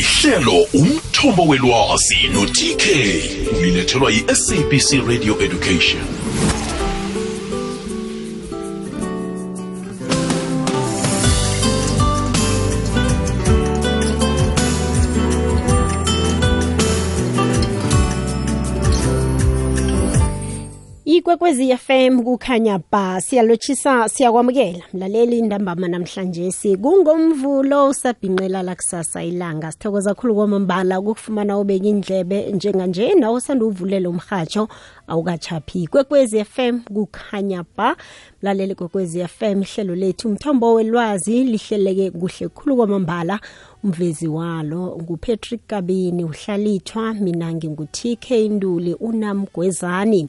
ihlelo umthombo welwazi no-tk ulilethelwa yi-sabc radio education. Ikwekwezi FM kukhanya ba. Siyalochisa siyakwamukela. Mlaleli indambama namhlanje kungomvulo usabhinqela lakusasa ilanga. Sithokoza khulu kwamambala ukufumana ubeka indlebe njenganje nawe usanda uvulela umhatsho awukachaphi kwekwezi FM kukhanya ba. Mlaleli kwekwezi FM ihlelo lethu umthombo welwazi lihleleke kuhle khulu kwamambala. Umvezi walo ngupatrick kabini uhlalithwa mina ngingu-tk nduli unamgwezani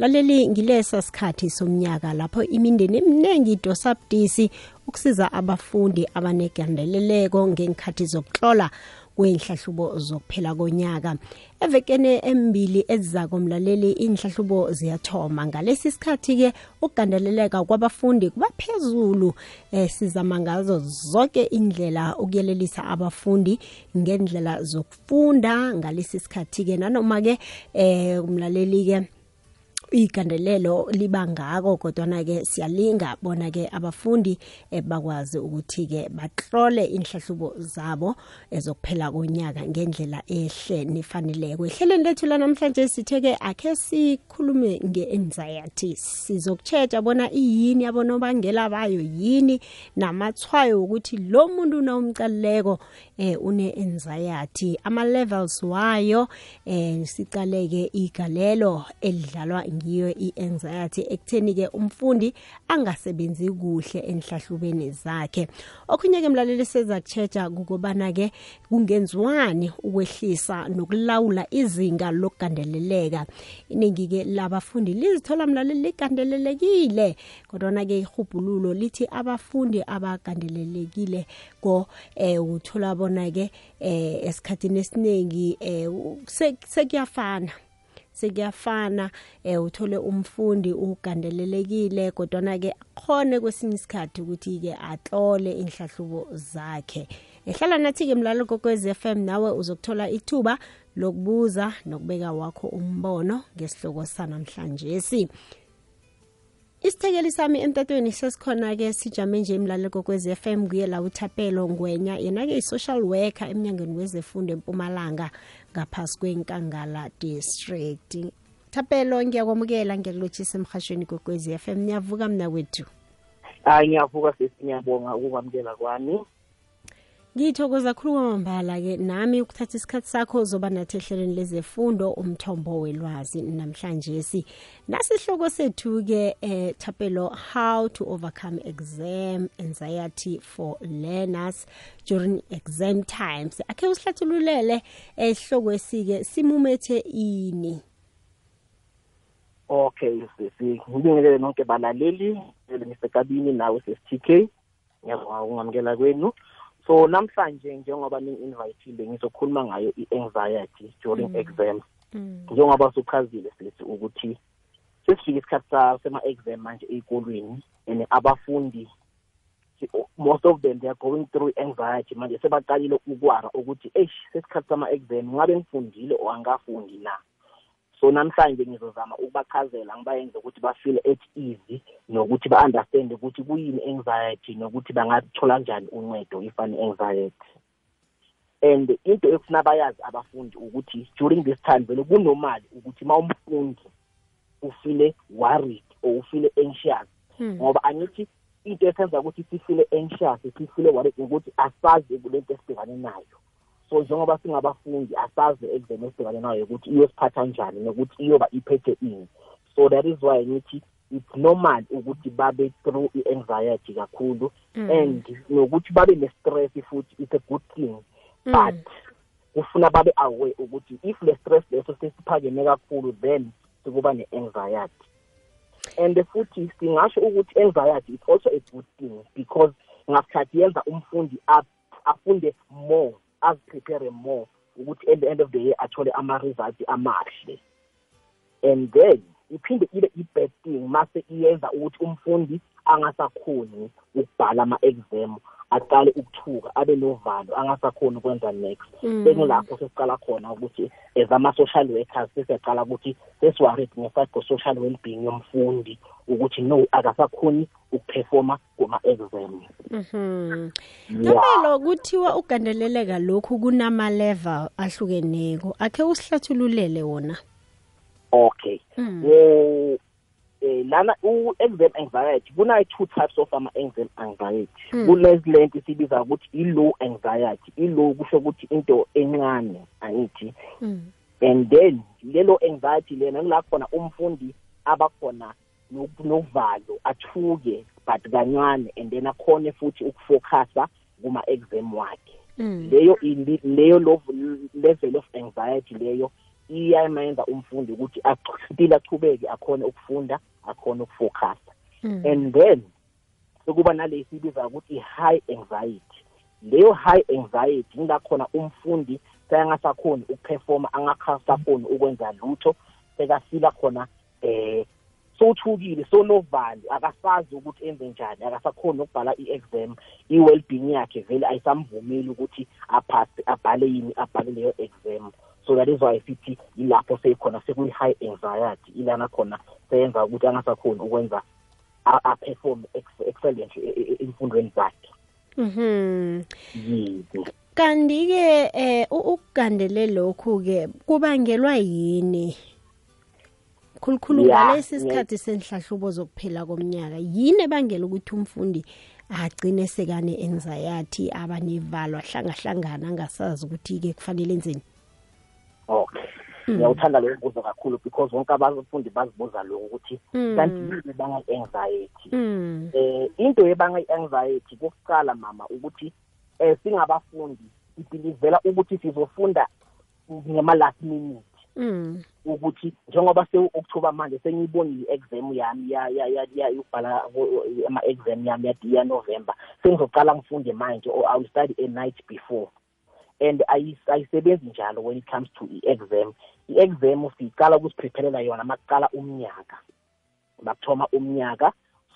laleli ngilesa sikhathi somnyaka lapho imindeni eminingi idosa budisi ukusiza abafundi abanegandeleleko ngenkhathi zokutlola kwey'nhlahlubo zokuphela konyaka. Evekene embili ezizako mlaleli iy'nhlahlubo ziyathoma. Ngalesi sikhathi-ke ukugandeleleka kwabafundi kuba phezulu eh, sizama ngazo zonke indlela ukuyelelisa abafundi ngendlela zokufunda ngalesi sikhathi-ke. Nanoma-ke eh, umlaleli-ke igandelelo liba ngako kodwana-ke siyalinga bona-ke abafundi eh, bakwazi ukuthi-ke batlole inhlahlubo zabo ezokuphela konyaka ngendlela ehle nefaneleko. Ehlelweni lethu lanamhlanje sithe-ke akhe sikhulume nge-anxiety. Sizokutshetsha bona iyini abonobangela bayo yini namathwayo ukuthi lo muntu nawumcalileko eh, une-anxiety. Ama-levels wayo eh, sicaleke igalelo elidlalwa ngiyo i-anxiety ekutheni-ke umfundi angasebenzi kuhle enhlahlubeni zakhe. Okhunye-ke mlaleli sezakutsheja kukobana-ke kungenziwani ukwehlisa nokulawula izinga lokugandeleleka. Iningi-ke labafundi lizithola mlaleli ligandelelekile kodwana-ke ihubhululo lithi abafundi abagandelelekile ko eh uthola bona-ke eh esikhathini esiningi eh sekuyafana. Sekuyafana eh uthole umfundi ugandelelekile kodwana ke khone kwesinye isikhathi ukuthi ke atlole inhlahlubo zakhe. Ehlala nathi ke mlalo kokwez FM nawe uzokuthola ithuba lokubuza nokubeka wakho umbono ngesihloko sanamhlanje si. Isithekeli sami emtatweni sesikhona-ke sijame nje imlaleko kwezi FM kuye la uthapelo ngwenya. Yena-ke i-social worker emnyangweni wezefundo empumalanga ngaphasi kwenkangala district. Thapelo ngiyakwamukela ngiyakulotshisa emhashweni kokwezi FM niyavuka mna kwethu hayi ngiyavuka sesiyabonga ukwamukela kwami. Ngithokoza khulu kwamambala-ke nami ukuthatha isikhathi sakho zoba nathi ehlelweni lezefundo umthombo welwazi namhlanje si nasihloko sethu-ke eh, thapelo how to overcome exam anxiety for learners during exam times. Akhe usihlathululele esihloko esike simumethe ini? Okay sisi ngibingelele nonke balaleli ngisekabini nawe sesi-tk ngiyabonga ukungamukela kwenu so namhlanje njengoba ningi-invitile ngizokhuluma ngayo i-anxiety during mm. exams mm. njengoba suchazile sithi ukuthi sesifike isikhathi sema-exam manje ey'kolweni and abafundi most of them they are going through anxiety manje sebaqalile ukwara ukuthi eish sesikhathi sama-exam ngabe ngifundile or angafundi na so namhlanje ngizozama ukubachazela ngibayenze ukuthi bafeel at easy nokuthi ba-understand ukuthi kuyini anxiety nokuthi bangathola njani uncedo if ane-anxiety and into efuna bayazi abafundi ukuthi during this time vele kunormal ukuthi ma umfundi ufile worried or ufile anxious ngoba angithi into esenza ukuthi sifile anxious sifile worried ukuthi asazi kulento esibhekane nayo. So njengoba singabafundi asazi exam esibhekane nayo ukuthi iyosiphatha njani nokuthi iyoba iphethe ini so that is why ngithi it's normal ukuthi babe through i-anxiety kakhulu mm. and nokuthi babe ne-stress futhi it's a good thing mm. but kufuna babe aware ukuthi if le stress leso sesiphakeme kakhulu then sekuba ne-anxiety and futhi singasho ukuthi anxiety it's also a good thing because ngasikhathi yenza umfundi afunde more aziprepare more ukuthi at the end of the year athole ama-results amahle. And then iphinde ibe i-bad thing mase iyenza ukuthi umfundi angasakhoni ukubhala ama-exam. Aqale ukuthuka abe novalo angasakhoni ukwenza next Mm. sekuyilapho sesiqala khona ukuthi as ama-social workers sesiyaqala ukuthi sesiworried nge-psycho-social well-being yomfundi ukuthi no akasakhoni ukuperforma kuma-exam Mhm. Yeah. Tabelo kuthiwa ugandeleleka lokhu kunama level ahlukeneko. Akhe usihlathululele wona. okay Mm. Eh lana u-exam anxiety kuna-two types of ama-exam anxiety Mm. kunezilento isibiza ukuthi i-low anxiety i-low kusho ukuthi into encane angithi Mm. and then lelo anxiety lena kula khona umfundi abakhona no- novalo athuke but kancane and then akhone futhi ukufocusa kuma-exam wakhe Mm. leyo leyo level of anxiety leyo iyamenza umfundi ukuthi ach- still achubeke akhone ukufunda akhone ukufocusa. Mm. and then sekuba nale sibiza ukuthi i-high anxiety. Leyo high anxiety ingakhona umfundi seyangasakhoni ukuperforma angakhasakhoni ukwenza lutho sekafila khona eh sothukile sonovalo akasazi ukuthi enze njani akasakhoni ukubhala i-exam i-well-being yakhe vele ayisamvumeli ukuthi aphase abhale yini abhale leyo exam. So that is why sithi yilapho seyikhona sekuyi-high anxiety ilana khona seyenza ukuthi angasakhoni ukwenza aperform ex- excellent e- e- emfundweni zakhe Mhm. Kanti ke eh ukugandele lokhu ke kubangelwa yini? Khulukhulu ngalesi sikhathi senhlahlubo zokuphela komnyaka yini ebangela ukuthi umfundi agcine sekane anxiety abanevalo ahlangahlangana angasazi ukuthi ke kufanele enzeni? Okay ngiyawuthanda lo mbuzo kakhulu because wonke abafundi bazibuza lokho ukuthi Mm. kanti yini ebanga i-anxiety Mm. eh into ebanga i-anxiety kokuqala mama ukuthi eh singabafundi sibhilivela ukuthi sizofunda ngema last minute Mm. ukuthi njengoba se-October manje sengiyibonile i-exam yami ya ya ya ya ukubhala ama exam yami ya ya November sengizoqala ngifunde manje or I will study a night before and ayi- ayisebenzi njalo when it comes to i-exam. I-exam siyiqala ukuziprepherela yona makuqala umnyaka bakuthoma umnyaka.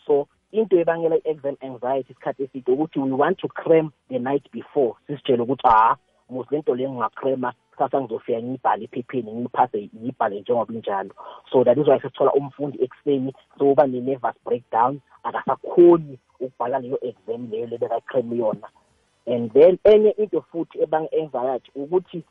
So into ebangela i-exam anxiety isikhathi eside ukuthi we want to cram the night before. Sisitshele ukuthi ha mos lento le ngingacrema kusasa ngizofika ngiyibhale ephepheni ngiyiphase ngiyibhale njengoba injalo. So that is why sesithola umfundi ekuseni sokuba ne-nervous breakdown akasakhoni ukubhala leyo exam leyo le bekacreme yona. And then enye into futhi ebanga anxiety ukuthi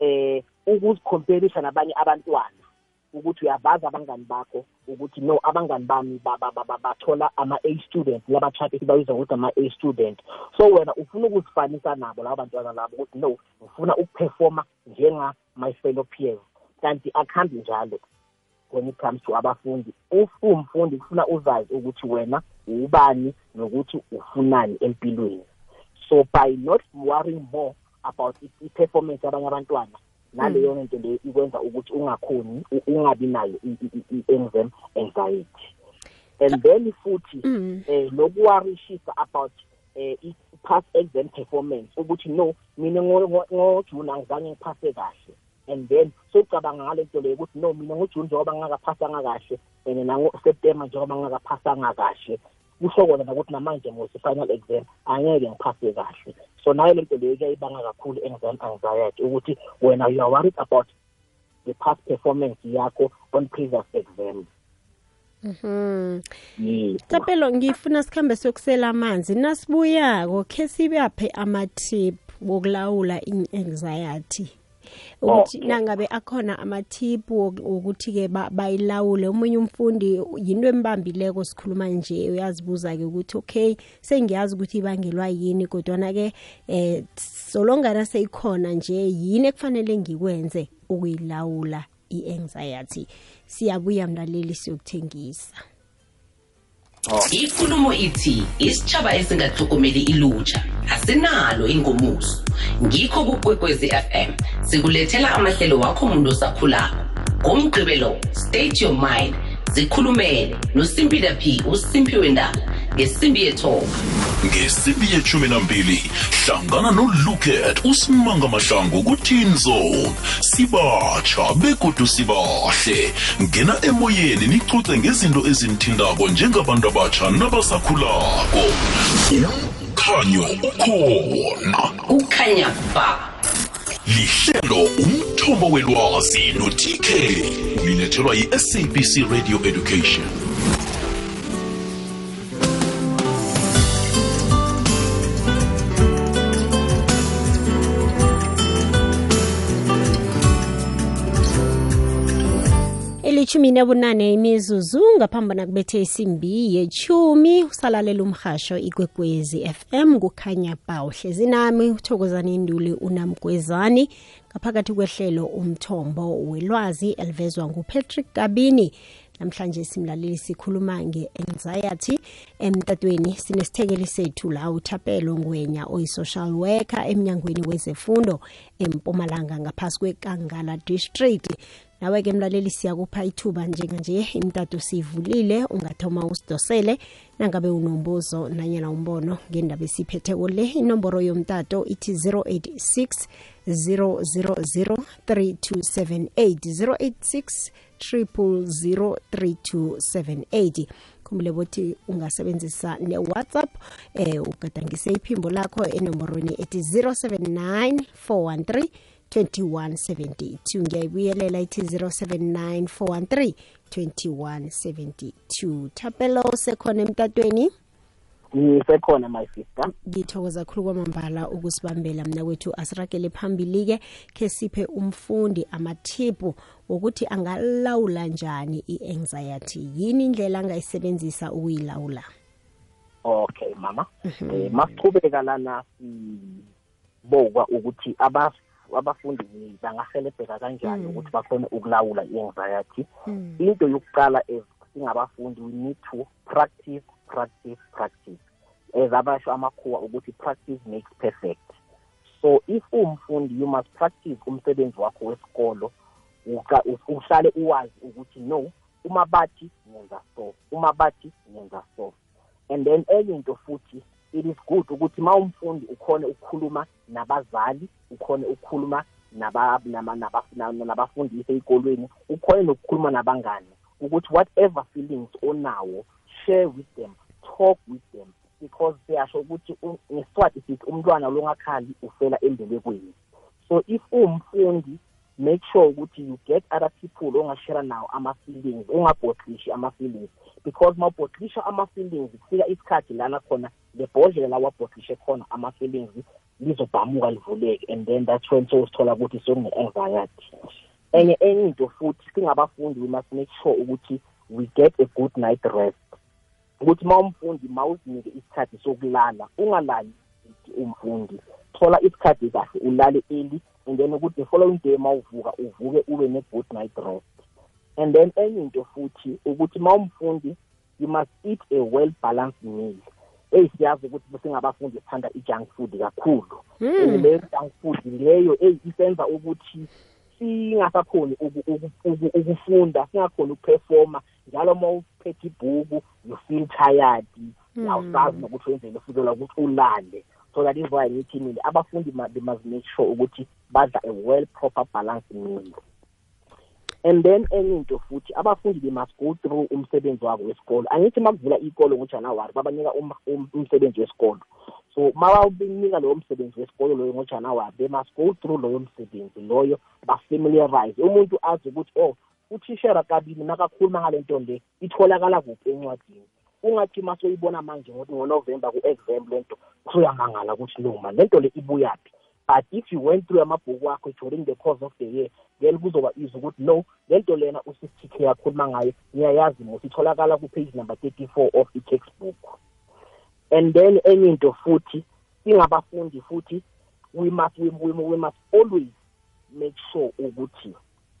eh ukuzicomparisha nabanye abantwana ukuthi uyabazi abangani bakho ukuthi no abangani bami ba- ba- ba- ba- bathola ama-A student labathathe sibabiza ukuthi ama-A student. So wena ufuna ukuzifanisa nabo labo bantwana labo ukuthi no ufuna ukuperforma njenga-my fellow peers. Kanti akuhambi njalo when it comes to abafundi. If uwumfundi kufuna uzazi ukuthi wena ubani nokuthi ufunani empilweni. So by not worrying more about i- i-performance yabanye abantwana naleyo nto leyo ikwenza ukuthi ungakhoni u- ungabi nayo i- i- i- i-exam anxiety. And then futhi Mm. eh nokuwarishisa about eh i-past exam performance ukuthi no mina ngo- ngo- ngojuni angizange ngiphase kahle. And then socabanga ngale nto leyo ukuthi no mina ngojuni njengoba ngingakaphasanga kahle and nango-september njengoba ngingakaphasanga kahle. Kusho kona nokuthi namanje ngose-final exam angeke ngiphase kahle. So nayo le nto leyo kuyayibanga kakhulu exam anxiety ukuthi wena you are worried about the past performance yakho on previous exams Mhm. yebo. Tapelo ngifuna sikhambe sokusela amanzi. Nasibuyako ke sibaphe ama tip wokulawula i-anxiety? Ukuthi Okay. nangabe akhona ama tip ukuthi ke bayilawule. Umunye umfundi yinto embambileko sikhuluma nje uyazibuza ke ukuthi okay sengiyazi ukuthi ibangelwa yini kodwa na ke eh solongana seyikhona nje yini ekufanele ngikwenze ukuyilawula i-anxiety? Siyabuya mlaleli siyokuthengisa. Ikulumo ithi isitshaba esingatlhogomeli ilutsha asinalo ingomuso. Ngikho kukwekwezi fm sikulethela amahlelo wakho muntu osakhulako. Ngomgqibelo state your mind. Zikhulumele nosimpida p usimpiwe ndaba ngesimbi yethoba ngesimbi yeshumi nambili hlangana nolucat usimanga mahlangu kuteen zone. Sibatsha begodu sibahle. Ngena emoyeni nicoce ngezinto ezinithindako njengabantu abatsha nabasakhulako. Umkhanyo ukhona. Kukhanya ba. Lihlelo umthombo welwazi no-tk ulilethelwa yi-sabc radio education. Ilithumi nebunane imizuzu ngaphambi nakubethe isimbi yechumi usalalela umhasho ikwekwezi fm kukhanya ba uhlezi nami uthokozani induli unamgwezani. Ngaphakathi kwehlelo umthombo welwazi elivezwa ngupatrick kabini. Namhlanje simlaleli sikhuluma nge-anxiety emtatweni. Sinesithekeli sethu la uthapelo ngwenya oyi-social worker emnyangweni wezefundo empumalanga ngaphasi kwekangala district nawe-ke mlaleli siyakupha ithuba njenganje imtato siyivulile ungathoma usidosele nangabe unombuzo nanyana umbono ngendaba esiphetheko le. Inomboro yomtato ithi 086 000 3278 086 3278 khumbule bothi ungasebenzisa ne-whatsapp eh ugadangise iphimbo lakho enomborweni ethi 079 413 2172 ngiyayibuyelela ithi 079 413 2172 thapelo sekhona emtatweni? Ngisekhona my sister. Ngithokoza khulu kwamambala ukusibambela mna kwethu asiragele phambili-ke khe siphe umfundi amathiphu wokuthi angalawula njani i-anxiety. Yini indlela angayisebenzisa ukuyilawula? Okay mama. Eh masichubeka lana sibokwa ukuthi aba abafundi bangahelebheka kanjani ukuthi bakhone ukulawula i-anxiety. Into yokuqala is singabafundi we need to practice practice practice. As abasho amakhuwa ukuthi practice makes perfect. So if umfundi you must practice umsebenzi wakho wesikolo uhlale uwazi ukuthi no uma bathi ngenza so uma bathi ngenza so. And then enye into futhi it is good ukuthi ma umfundi ukhone ukukhuluma nabazali ukhone ukukhuluma nabafundisi ey'kolweni ukhone nokukhuluma nabangani ukuthi whatever feelings onawo share with them talk with them because siyasho ukuthi ngesiswati sithi umntwana longakhali ufela embelekweni so if uwumfundi make sure ukuthi you get other people ongashare nawo ama-feelings ungabhotlishi ama-feelings. Because ma ubhotlisha ama-feelings kufika isikhathi lana khona le bhodlela la wabhotlishe khona ama-feelings lizobhamuka livuleke. And then that's when sowusithola ukuthi sokune-anxiety enye enye into futhi singabafundi we must make sure ukuthi we get a good night rest. Ukuthi ma umfundi ma uzinike isikhathi sokulala ungalali umfundi. Thola isikhathi kahle ulale early and then ukuthi the following day ma uvuka uvuke ube ne-good night rest. And then enye into futhi ukuthi ma umfundi you must eat a well balanced meal. Eyi siyazi ukuthi singabafundi sithanda i-junk food kakhulu. Leyo junk food leyo eyi isenza ukuthi singasakhoni ukufunda singakhoni ukuperforma njalo uma uphethe ibhuku you feel tired. Awusazi nokuthi wenzele futhi ukuthi ulale. So that is why ngithini abafundi they must make sure ukuthi badla a well proper balanced meal. And then enye into futhi abafundi they must go through umsebenzi wabo wesikolo. Angithi makuvula ikolo ngojanuwari babanika umsebenzi wesikolo. So mababinika loyo msebenzi wesikolo loyo ngojanuwari they must go through loyo msebenzi loyo bafamiliarize umuntu azi ukuthi oh uthishera kabini nakakhuluma ngale nto le itholakala kuphi encwadini. Ungathi masoyibona manje ngokuthi ngonovemba ku-exam le nto usuyamangala ukuthi no man le nto le ibuyaphi but if you went through amabhuku akho during the course of the year then kuzoba easy ukuthi no le nto lena usisitk yakhuluma ngayo ngiyayazi muthi itholakala ku-page number thirty-four of i-textbook and then enye into futhi singabafundi futhi we must we, we, we must always make sure ukuthi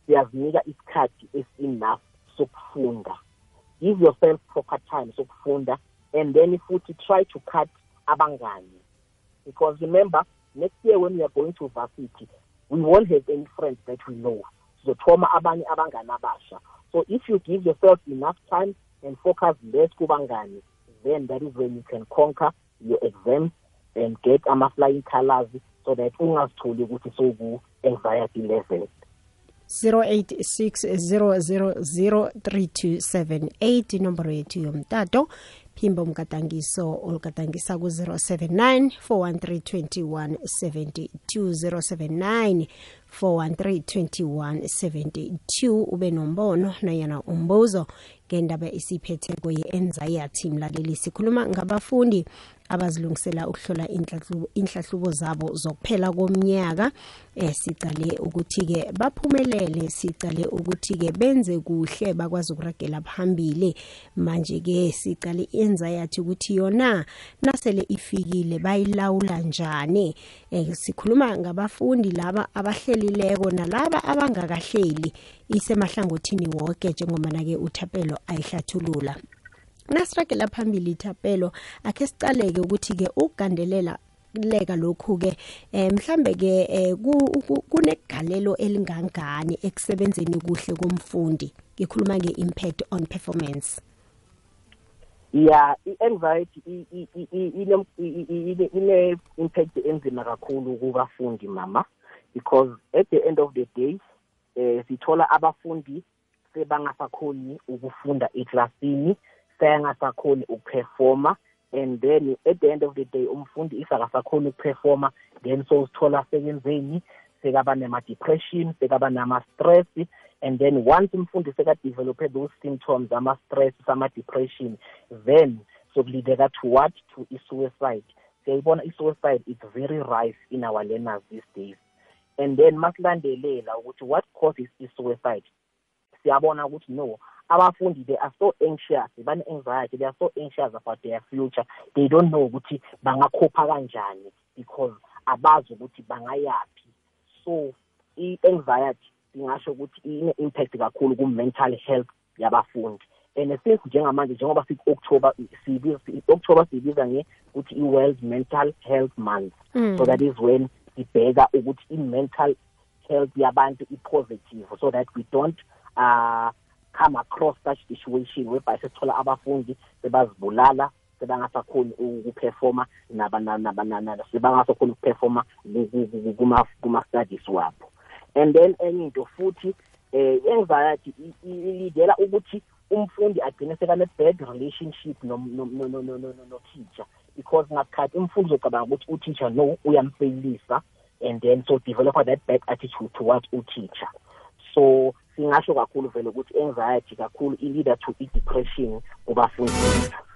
siyazinika isikhathi esi-enough sokufunda. Give yourself proper time sokufunda and then futhi try to cut abangani. Because remember next year when we are going to varsity we won't have any friends that we know. Sizothoma abanye abangani abasha. So if you give yourself enough time and focus less kubangani then that is when you can conquer your exams and get ama-flying colors so that ungazitholi ukuthi soku-anxiety level 086 000 3278 inomboro yethu yomtato. Phimbo umgadangiso olugadangisa ku-079 413 21 72 4132172 ube nombono nanyana umbuzo ngendaba esiphethe kwe-anxiety mlaleli sikhuluma ngabafundi abazilungisela ukuhlola inhlahlubo zabo zokuphela komnyaka eh sicale ukuthi ke baphumelele sicale ukuthi ke benze kuhle bakwazi ukuragela phambili. Manje ke sicale anxiety ukuthi yona nasele ifikile bayilawula njani? Eh sikhuluma ngabafundi laba abahlelileko nalaba abangakahleli isemahlangothini wonke njengomana ke uthapelo ayihlathulula. Nasiragela phambili ithapelo akhe sicaleke ukuthi-ke ukugandelela leka lokhu-ke um mhlambe-ke um kunegalelo elingangani ekusebenzeni kuhle komfundi? Ngikhuluma nge-impact on performance. Ya i-anxiety ine-impact enzima kakhulu kubafundi mama. Because at the end of the day eh sithola abafundi sebangasakhoni ukufunda eklasini. Seyangasakhoni ukuperforma and then at the end of the day umfundi isakasakhoni ukuperforma then so sithola sekenzeni sekaba nema-depression sekaba nama-stress and then once umfundi sekadevelophe those symptoms ama-stress ama-depression then sokulideka to what? To i-suicide. Siyayibona i-suicide it's very rife in our learners these days. And then masilandelela ukuthi what causes i-suicide? Siyabona ukuthi no abafundi they are so anxious bane-anxiety they are so anxious about their future. They don't know ukuthi bangakhopha kanjani because abazi ukuthi bangayaphi. So i-anxiety singasho ukuthi ine-impact kakhulu ku-mental health yabafundi. And since njengamanje njengoba siku-october october siyibiza nge-ukuthi i-world mental health month. Mm. so that is when sibheka ukuthi i-mental health yabantu i-positive so that we don't uh, come across such situation whereby sesithola abafundi sebazibulala sebangasakhoni ukuperforma naba naba naba sebangasakhoni ukuperforma kuma kuma studies wabo. And then enye into futhi eh anxiety ilidela ukuthi umfundi agcine sekane bad relationship no no no no no no no teacher. Because ngasikhathi umfundi uzocabanga ukuthi uteacher no uyamfailisa and then so develop that bad attitude towards uteacher. So singasho kakhulu vele ukuthi anxiety kakhulu i-leader to i-depression kubafundi. Bethu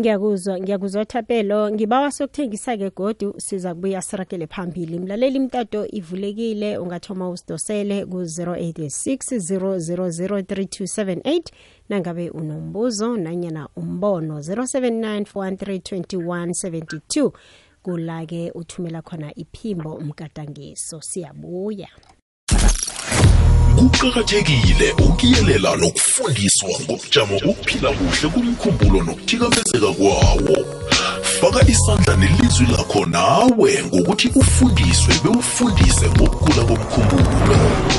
ngiyakuzwa ngiyakuzwa thapelo. Ngibawa sokuthengisa ke godu siza kubuya sirakele phambili. Mlaleli mtato ivulekile ungathoma usidosele ku-086 0003278 nangabe unombuzo nanyana umbono 079 413 kula-ke uthumela khona iphimbo umgadangiso siyabuya. Kuqakathekile ukuyelela nokufundiswa ngobujamo bokuphila kuhle kumkhumbulo nokuthikamezeka kwawo. Faka isandla nelizwi lakho nawe ngokuthi ufundiswe bewufundise ngokugula komkhumbulo.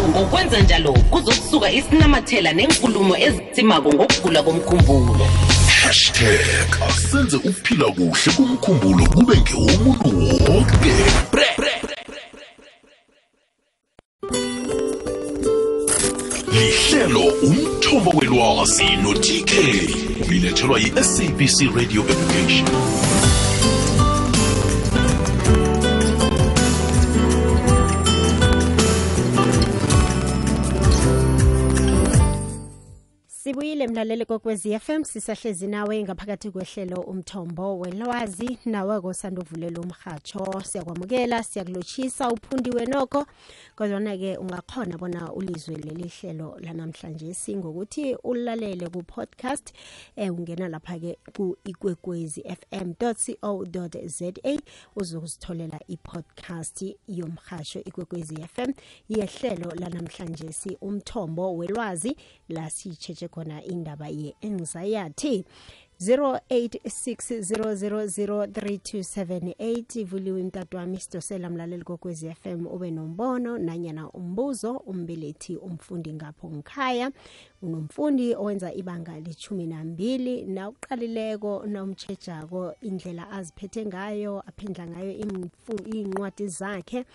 Ngokwenza njalo kuzokusuka isinamathela nenkulumo ezitsimako ngokugula komkhumbulo. Hashtag asenze ukuphila kuhle kumkhumbulo kube ngewomuntu wonke umthombo welwazi no-tk lilethelwa yi-sabc radio education. Sibuyile mlaleli kokwezi FM sisahlezi nawe ngaphakathi kwehlelo umthombo welwazi nawe kosanda uvulela umhatsho siyakwamukela siyakulotshisa uphundiwe nokho kodwana-ke ungakhona bona ulizwe leli hlelo lanamhlanje. Singokuthi ulalele ku-podcast eh, ungena lapha-ke ku-ikwekwezi fm co za uzokuzitholela i-podcast yomhatsho ikwekwezi fm yehlelo lanamhlanje. Si umthombo welwazi la sitshetshe khona indaba ye-anxiety 0860003278 ivuliwe imtatu wami sidosela mlaleli kokwezi FM ube nombono nanyana umbuzo umbelethi umfundi ngapho ngikhaya. Unomfundi owenza ibanga lithumi nambili nawuqalileko nawumtshejako indlela aziphethe ngayo aphendla ngayo iy'ncwadi zakhe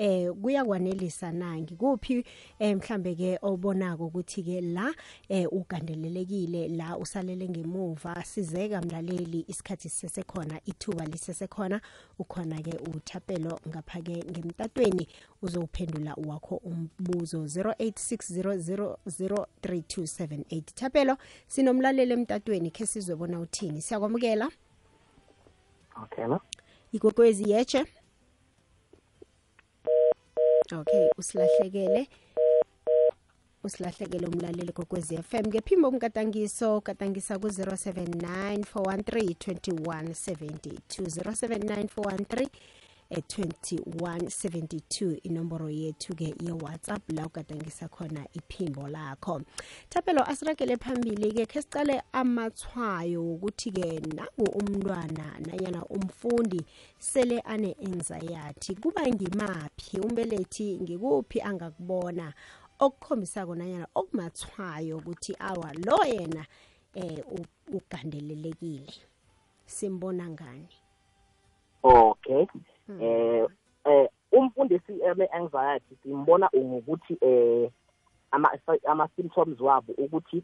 eh kuyakwanelisa na ngikuphi eh mhlambe ke obonako ukuthi ke la eh ugandelelekile la usalele ngemuva sizeka mlaleli isikhathi sisesekhona ithuba lisesekhona ukhona ke uthapelo ngaphake ngemtatweni uzowuphendula wakho umbuzo 0860003278 thapelo sinomlaleli emtatweni khe sizwe bona uthini? Siyakwamukela? Okay no ikwekwezi yeche okay usilahlekele. Usilahlekele umlaleli kokwezi FM ngephimbo umkatangiso katangisa ku 079 413 2172 079 413 2172 inomboro yethu ke ye-whatsapp la ugadangisa khona iphimbo lakho. Thapelo asirakele phambili ke khe sicale amathwayo wokuthi-ke nangu umntwana nanyana umfundi sele ane-anxiety kuba ngimaphi? Umbelethi ngikuphi angakubona? Okukhombisako nanyana okumathwayo ukuthi awa lo yena eh ugandelelekile. Simbona ngani? Okay. Eh eh umfundisi eme anxiety simbona ngokuthi eh ama ama symptoms wabo ukuthi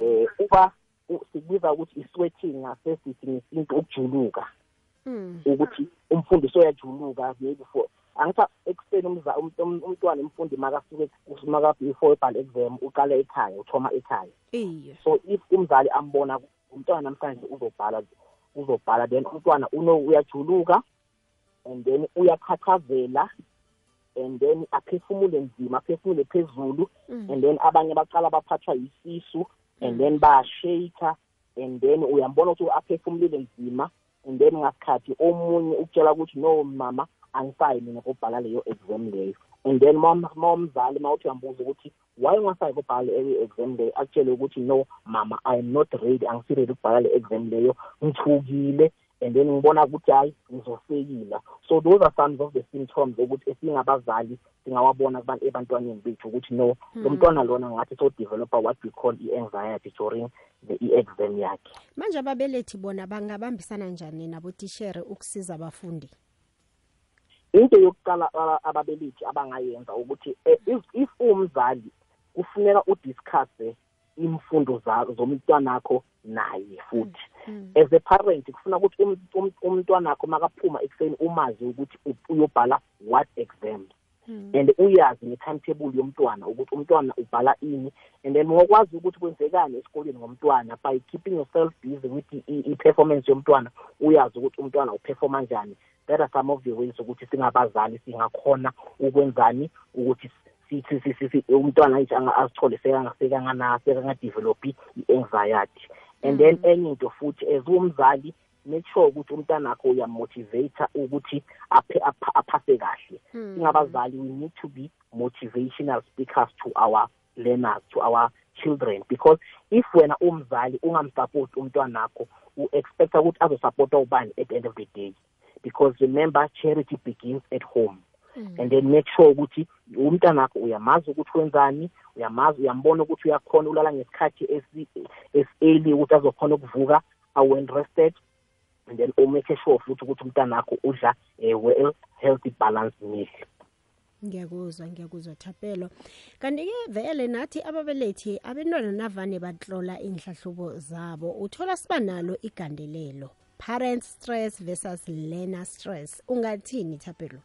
eh uba sikubiza ukuthi isweating asesithi ngesinto ukujuluka. Ukuthi umfundisi uyajuluka maybe for angithi ekuseni umntwana umfundi makasuke maka before ibhal exam uqala ekhaya uthoma ekhaya. So if umzali ambona umntwana namhlanje uzobhala uzobhala then umntwana uno uyajuluka and then uyakhathazela and then aphefumule nzima aphefumule phezulu and then abanye baqala baphathwa yisisu and then bayashaka and then uyambona ukuthi aphefumulile nzima and then ngasikhathi omunye ukutshela ukuthi no mama angisayi mina kubhala leyo exam leyo. And then mawumzali mawuthi uyambuza ukuthi why ungasayi kubhala leyo exam leyo? Akutshele ukuthi no mama i am not ready angisi-ready ukubhala le exam leyo. Ngithukile. And then ngibona ukuthi hayi ngizofeyila so those are some of the symptoms ukuthi esingabazali singawabona ebantwaneni bethu ukuthi no lo mntwana lona ngathi so developer what we call i-anxiety during the i-exam yakhe. Manje ababelethi bona bangabambisana njani nabotishere ukusiza abafundi? Into yokuqala ababelethi abangayenza ukuthi if umzali kufuneka udiscusse imfundo zomntwana akho naye futhi. As a parent kufuna ukuthi umntwana akho makaphuma ekuseni umazi ukuthi uyobhala what exam. And uyazi nge-timetable yomntwana ukuthi umntwana ubhala ini. And then ngokwazi ukuthi kwenzekani esikoleni ngomntwana by keeping yourself busy with i-performance yomntwana uyazi ukuthi umntwana uperforma njani. That are some of the ways ukuthi singabazali singakhona ukwenzani ukuthi sithi sithi umntwana nje azithole sekangadevelophi i-anxiety. And then enye into futhi as umzali make sure ukuthi umntana akho uyamotivate ukuthi aphase kahle. Singabazali we need to be motivational speakers to our learners to our children. Because if wena umzali ungamsupport umntwana akho u-expecta ukuthi azosupporta ubani at the end of the day. Because remember charity begins at home. mm. And then make sure ukuthi umntana akho uyamazi ukuthi wenzani uyamazi uyambona ukuthi uyakhona ulala ngesikhathi esi-early ukuthi azokhona ukuvuka awen rested and then umake sure futhi ukuthi umntana akho udla a well healthy balanced meal. Ngiyakuzwa ngiyakuzwa thapelo. Kanti-ke vele nathi ababelethi abentwana navane batlola iy'nhlahlubo zabo uthola siba nalo igandelelo. Parent stress versus learner stress. Ungathini thapelo?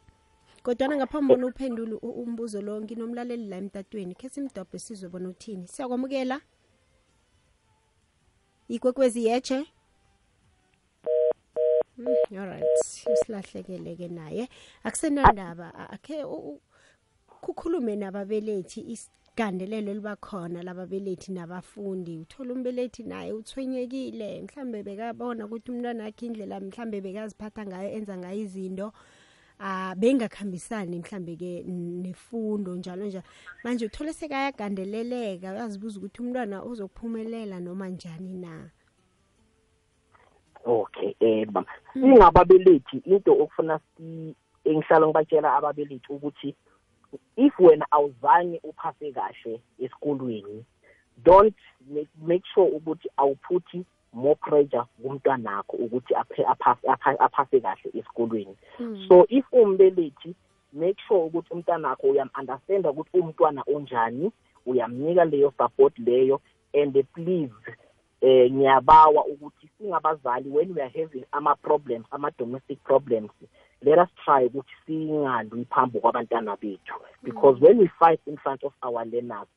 Kodwana ngaphambi bona uphendule umbuzo lo nginomlaleli la emtatweni. Khe simdobhe sizwe bona uthini. Siyakwamukela? Ikwekwezi yeche Mm, alright usilahlekele-ke naye. Akusenandaba akhe kukhulume nababelethi isigandelelo liba khona lababelethi nabafundi. Uthola umbelethi naye uthwenyekile mhlambe bekabona ukuthi umntwana akhe indlela mhlambe bekaziphatha ngayo enza ngayo izinto. Ah bengakhambisani mhlambe ke nefundo njalo njalo. Manje uthole sekayagandeleleka uyazibuza ukuthi umntwana uzophumelela noma njani na? Okay eh singababelethi into okufuna si engihlala ngibatshela ababelethi ukuthi if wena awuzange uphase kahle esikolweni don't make, make sure ukuthi awuphuthi more pressure kumntwanakho ukuthi aphe- aphase apha- aphase kahle esikolweni. So if umbelethi make sure ukuthi umntanakho uyam-understanda ukuthi umntwana onjani uyamnika leyo support leyo and please eh ngiyabawa ukuthi singabazali when we are having ama-problems ama-domestic problems let us try ukuthi singalwi phambi kwabantwana bethu. Because when we fight in front of our learners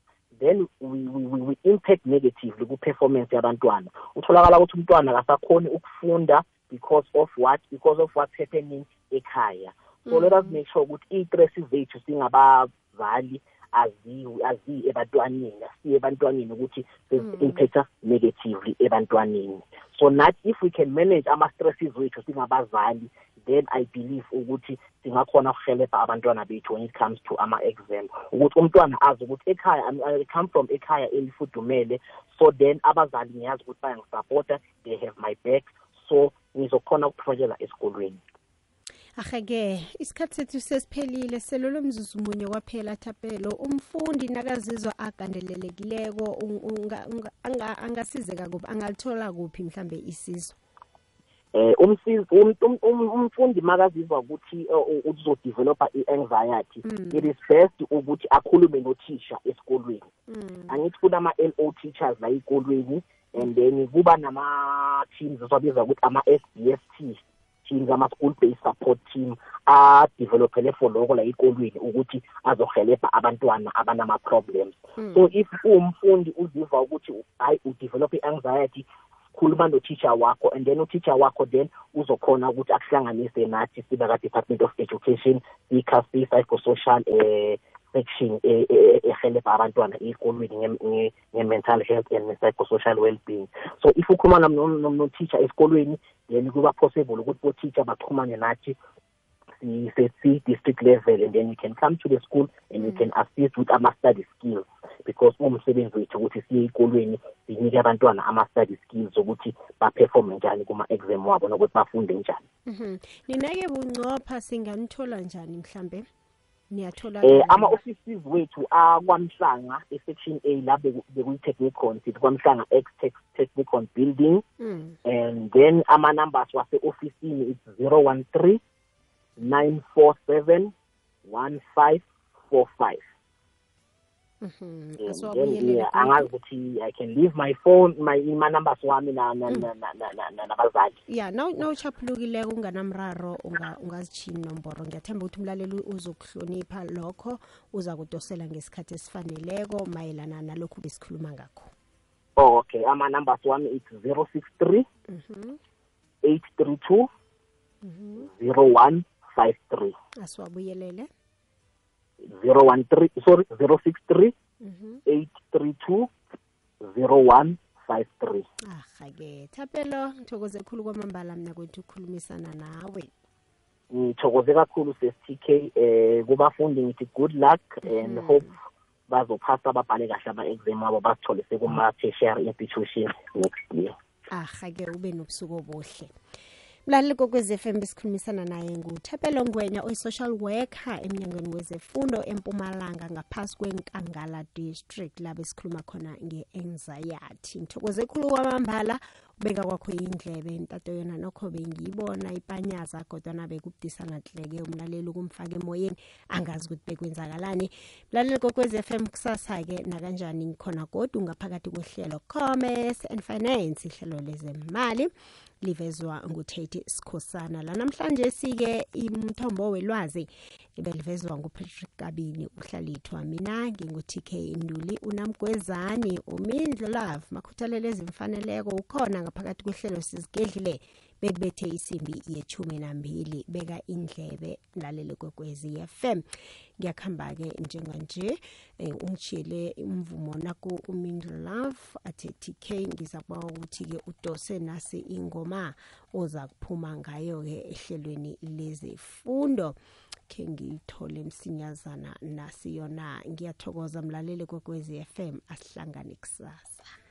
then we, we, we, impact negatively ku-performance yabantwana. Utholakala ukuthi umntwana akasakhoni ukufunda because of what because of what's happening ekhaya. So let us make sure ukuthi iy'tresi zethu singabazali aziwi aziyi ebantwaneni asiye ebantwaneni ukuthi impacta negatively ebantwaneni. So nathi if we can manage ama-stresses wethu singabazali then i believe ukuthi singakhona ukuhelebha abantwana bethu when it comes to ama-exam. Ukuthi umntwana azi ukuthi ekhaya I- I come from ekhaya elifudumele so then abazali ngiyazi ukuthi bayangisapota they have my back so ngizokhona ukuprojela esikolweni. Ahake isikhathi sethu sesiphelile selolo mzuzu munye kwaphela thapelo. Umfundi nakazizwa agandelelekileko un- unga- unga- anga- angasizeka kuphi angalithola kuphi mhlambe isizo? Eh umsizi um- um- um- umfundi makazizwa ukuthi uh, uh, uzodevelopa i-anxiety. It is best ukuthi akhulume nothisha esikolweni. Angithi kunama-lo teachers la ey'kolweni and then kuba nama-teams esiwabiza ukuthi ama-s b s t teams ama-school based support team adevelopele for lokho la ey'kolweni ukuthi azohelebha abantwana abanama-problems so if uwumfundi uzizwa ukuthi hayi udevelop i-anxiety khuluma no-teacher wakho and then u-teacher wakho then uzokhona ukuthi akuhlanganise nathi sibe ka-department of education sikha psychosocial eh section eh, eh, ehelebha abantwana ey'kolweni nge- nge- nge-mental health and ne-psychosocial well-being. So if ukhuluma nom- nom- nom- no-teacher esikolweni then kuba possible ukuthi bo-teacher baxhumane nathi si-district level and then you can come to the school and you can assist with ama-study skills. Because umsebenzi wethu ukuthi siye ey'kolweni sinike abantwana ama-study skills ukuthi baperforme njani kuma-exam wabo nokuthi bafunde njani. Mhm. nina-ke buncopha singanithola njani mhlambe? Niyathola eh ama-offices wethu akwamhlanga e-section a la beku- bekuyi-technicon sithi kwamhlanga x technicon building. Mm. and then ama-numbers wase-ofisini it's zero one three nine four seven one five four five. Mhm. and then asiwabuyelele yeah, godu. angazi ukuthi i can leave my phone my ma-numbers wami na- na- na- na- na- na- na- nabazali. Ya nawuchaphulukileko unganamraro unga- ungazitshini nomboro ngiyathemba ukuthi umlaleli uzokuhlonipha lokho uza kudosela ngesikhathi esifaneleko mayelana nalokhu besikhuluma ngakho. Oh okay ama-numbers wami it's zero six three eight three two zero one five three. Asiwabuyelele. zero one three sorry zero six three eight three two zero one five three. Aha-ke thapelo ngithokoze khulu kwamambala mna kwethu ukukhulumisana nawe. Ngithokoze kakhulu ses-t k eh kubafundi ngithi good luck and hope bazophasa babhale kahle ama-exam wabo bazithole sekuma-tertiary institution next year. Aha-ke ube nobusuku obuhle. Mlaleli kokwez FM besikhulumisana naye nguthapelo ngwenya oyi-social worker emnyangweni wezefundo empumalanga ngaphasi kwenkangala district la besikhuluma khona nge-anxiety. Ngithokoze khulu kwamambala ubeka kwakho indlebe ntato yona nokho bengiyibona ipanyaza kodwana bekubudisa ngahleke umlaleli ukumfaka emoyeni. Angazi ukuthi bekwenzakalani. Mlaleli kokwez FM kusasa-ke nakanjani ngikhona kodwa ungaphakathi kohlelo commerce and finance ihlelo lezemali livezwa ngutate sikhosana. La namhlanje sike imthombo welwazi belivezwa ngupatrick kabini uhlalithwa mina ngingu-tk unamgwezani umindlo love makhuthalelo ezimfaneleko ukhona ngaphakathi kwehlelo sizigedlile bekubethe isimbi yechumi nambili beka indlebe mlaleli kwekwezi fm ngiyakuhamba-ke njenganje um ungitshiyele umvumo naku umindlo love athe tk ngiza kuba ukuthi-ke udose nasi ingoma oza kuphuma ngayo-ke ehlelweni lezefundo. Khe ngiyithole msinyazana nasi yona. Ngiyathokoza mlaleli kwekwezi fm asihlangane kusasa.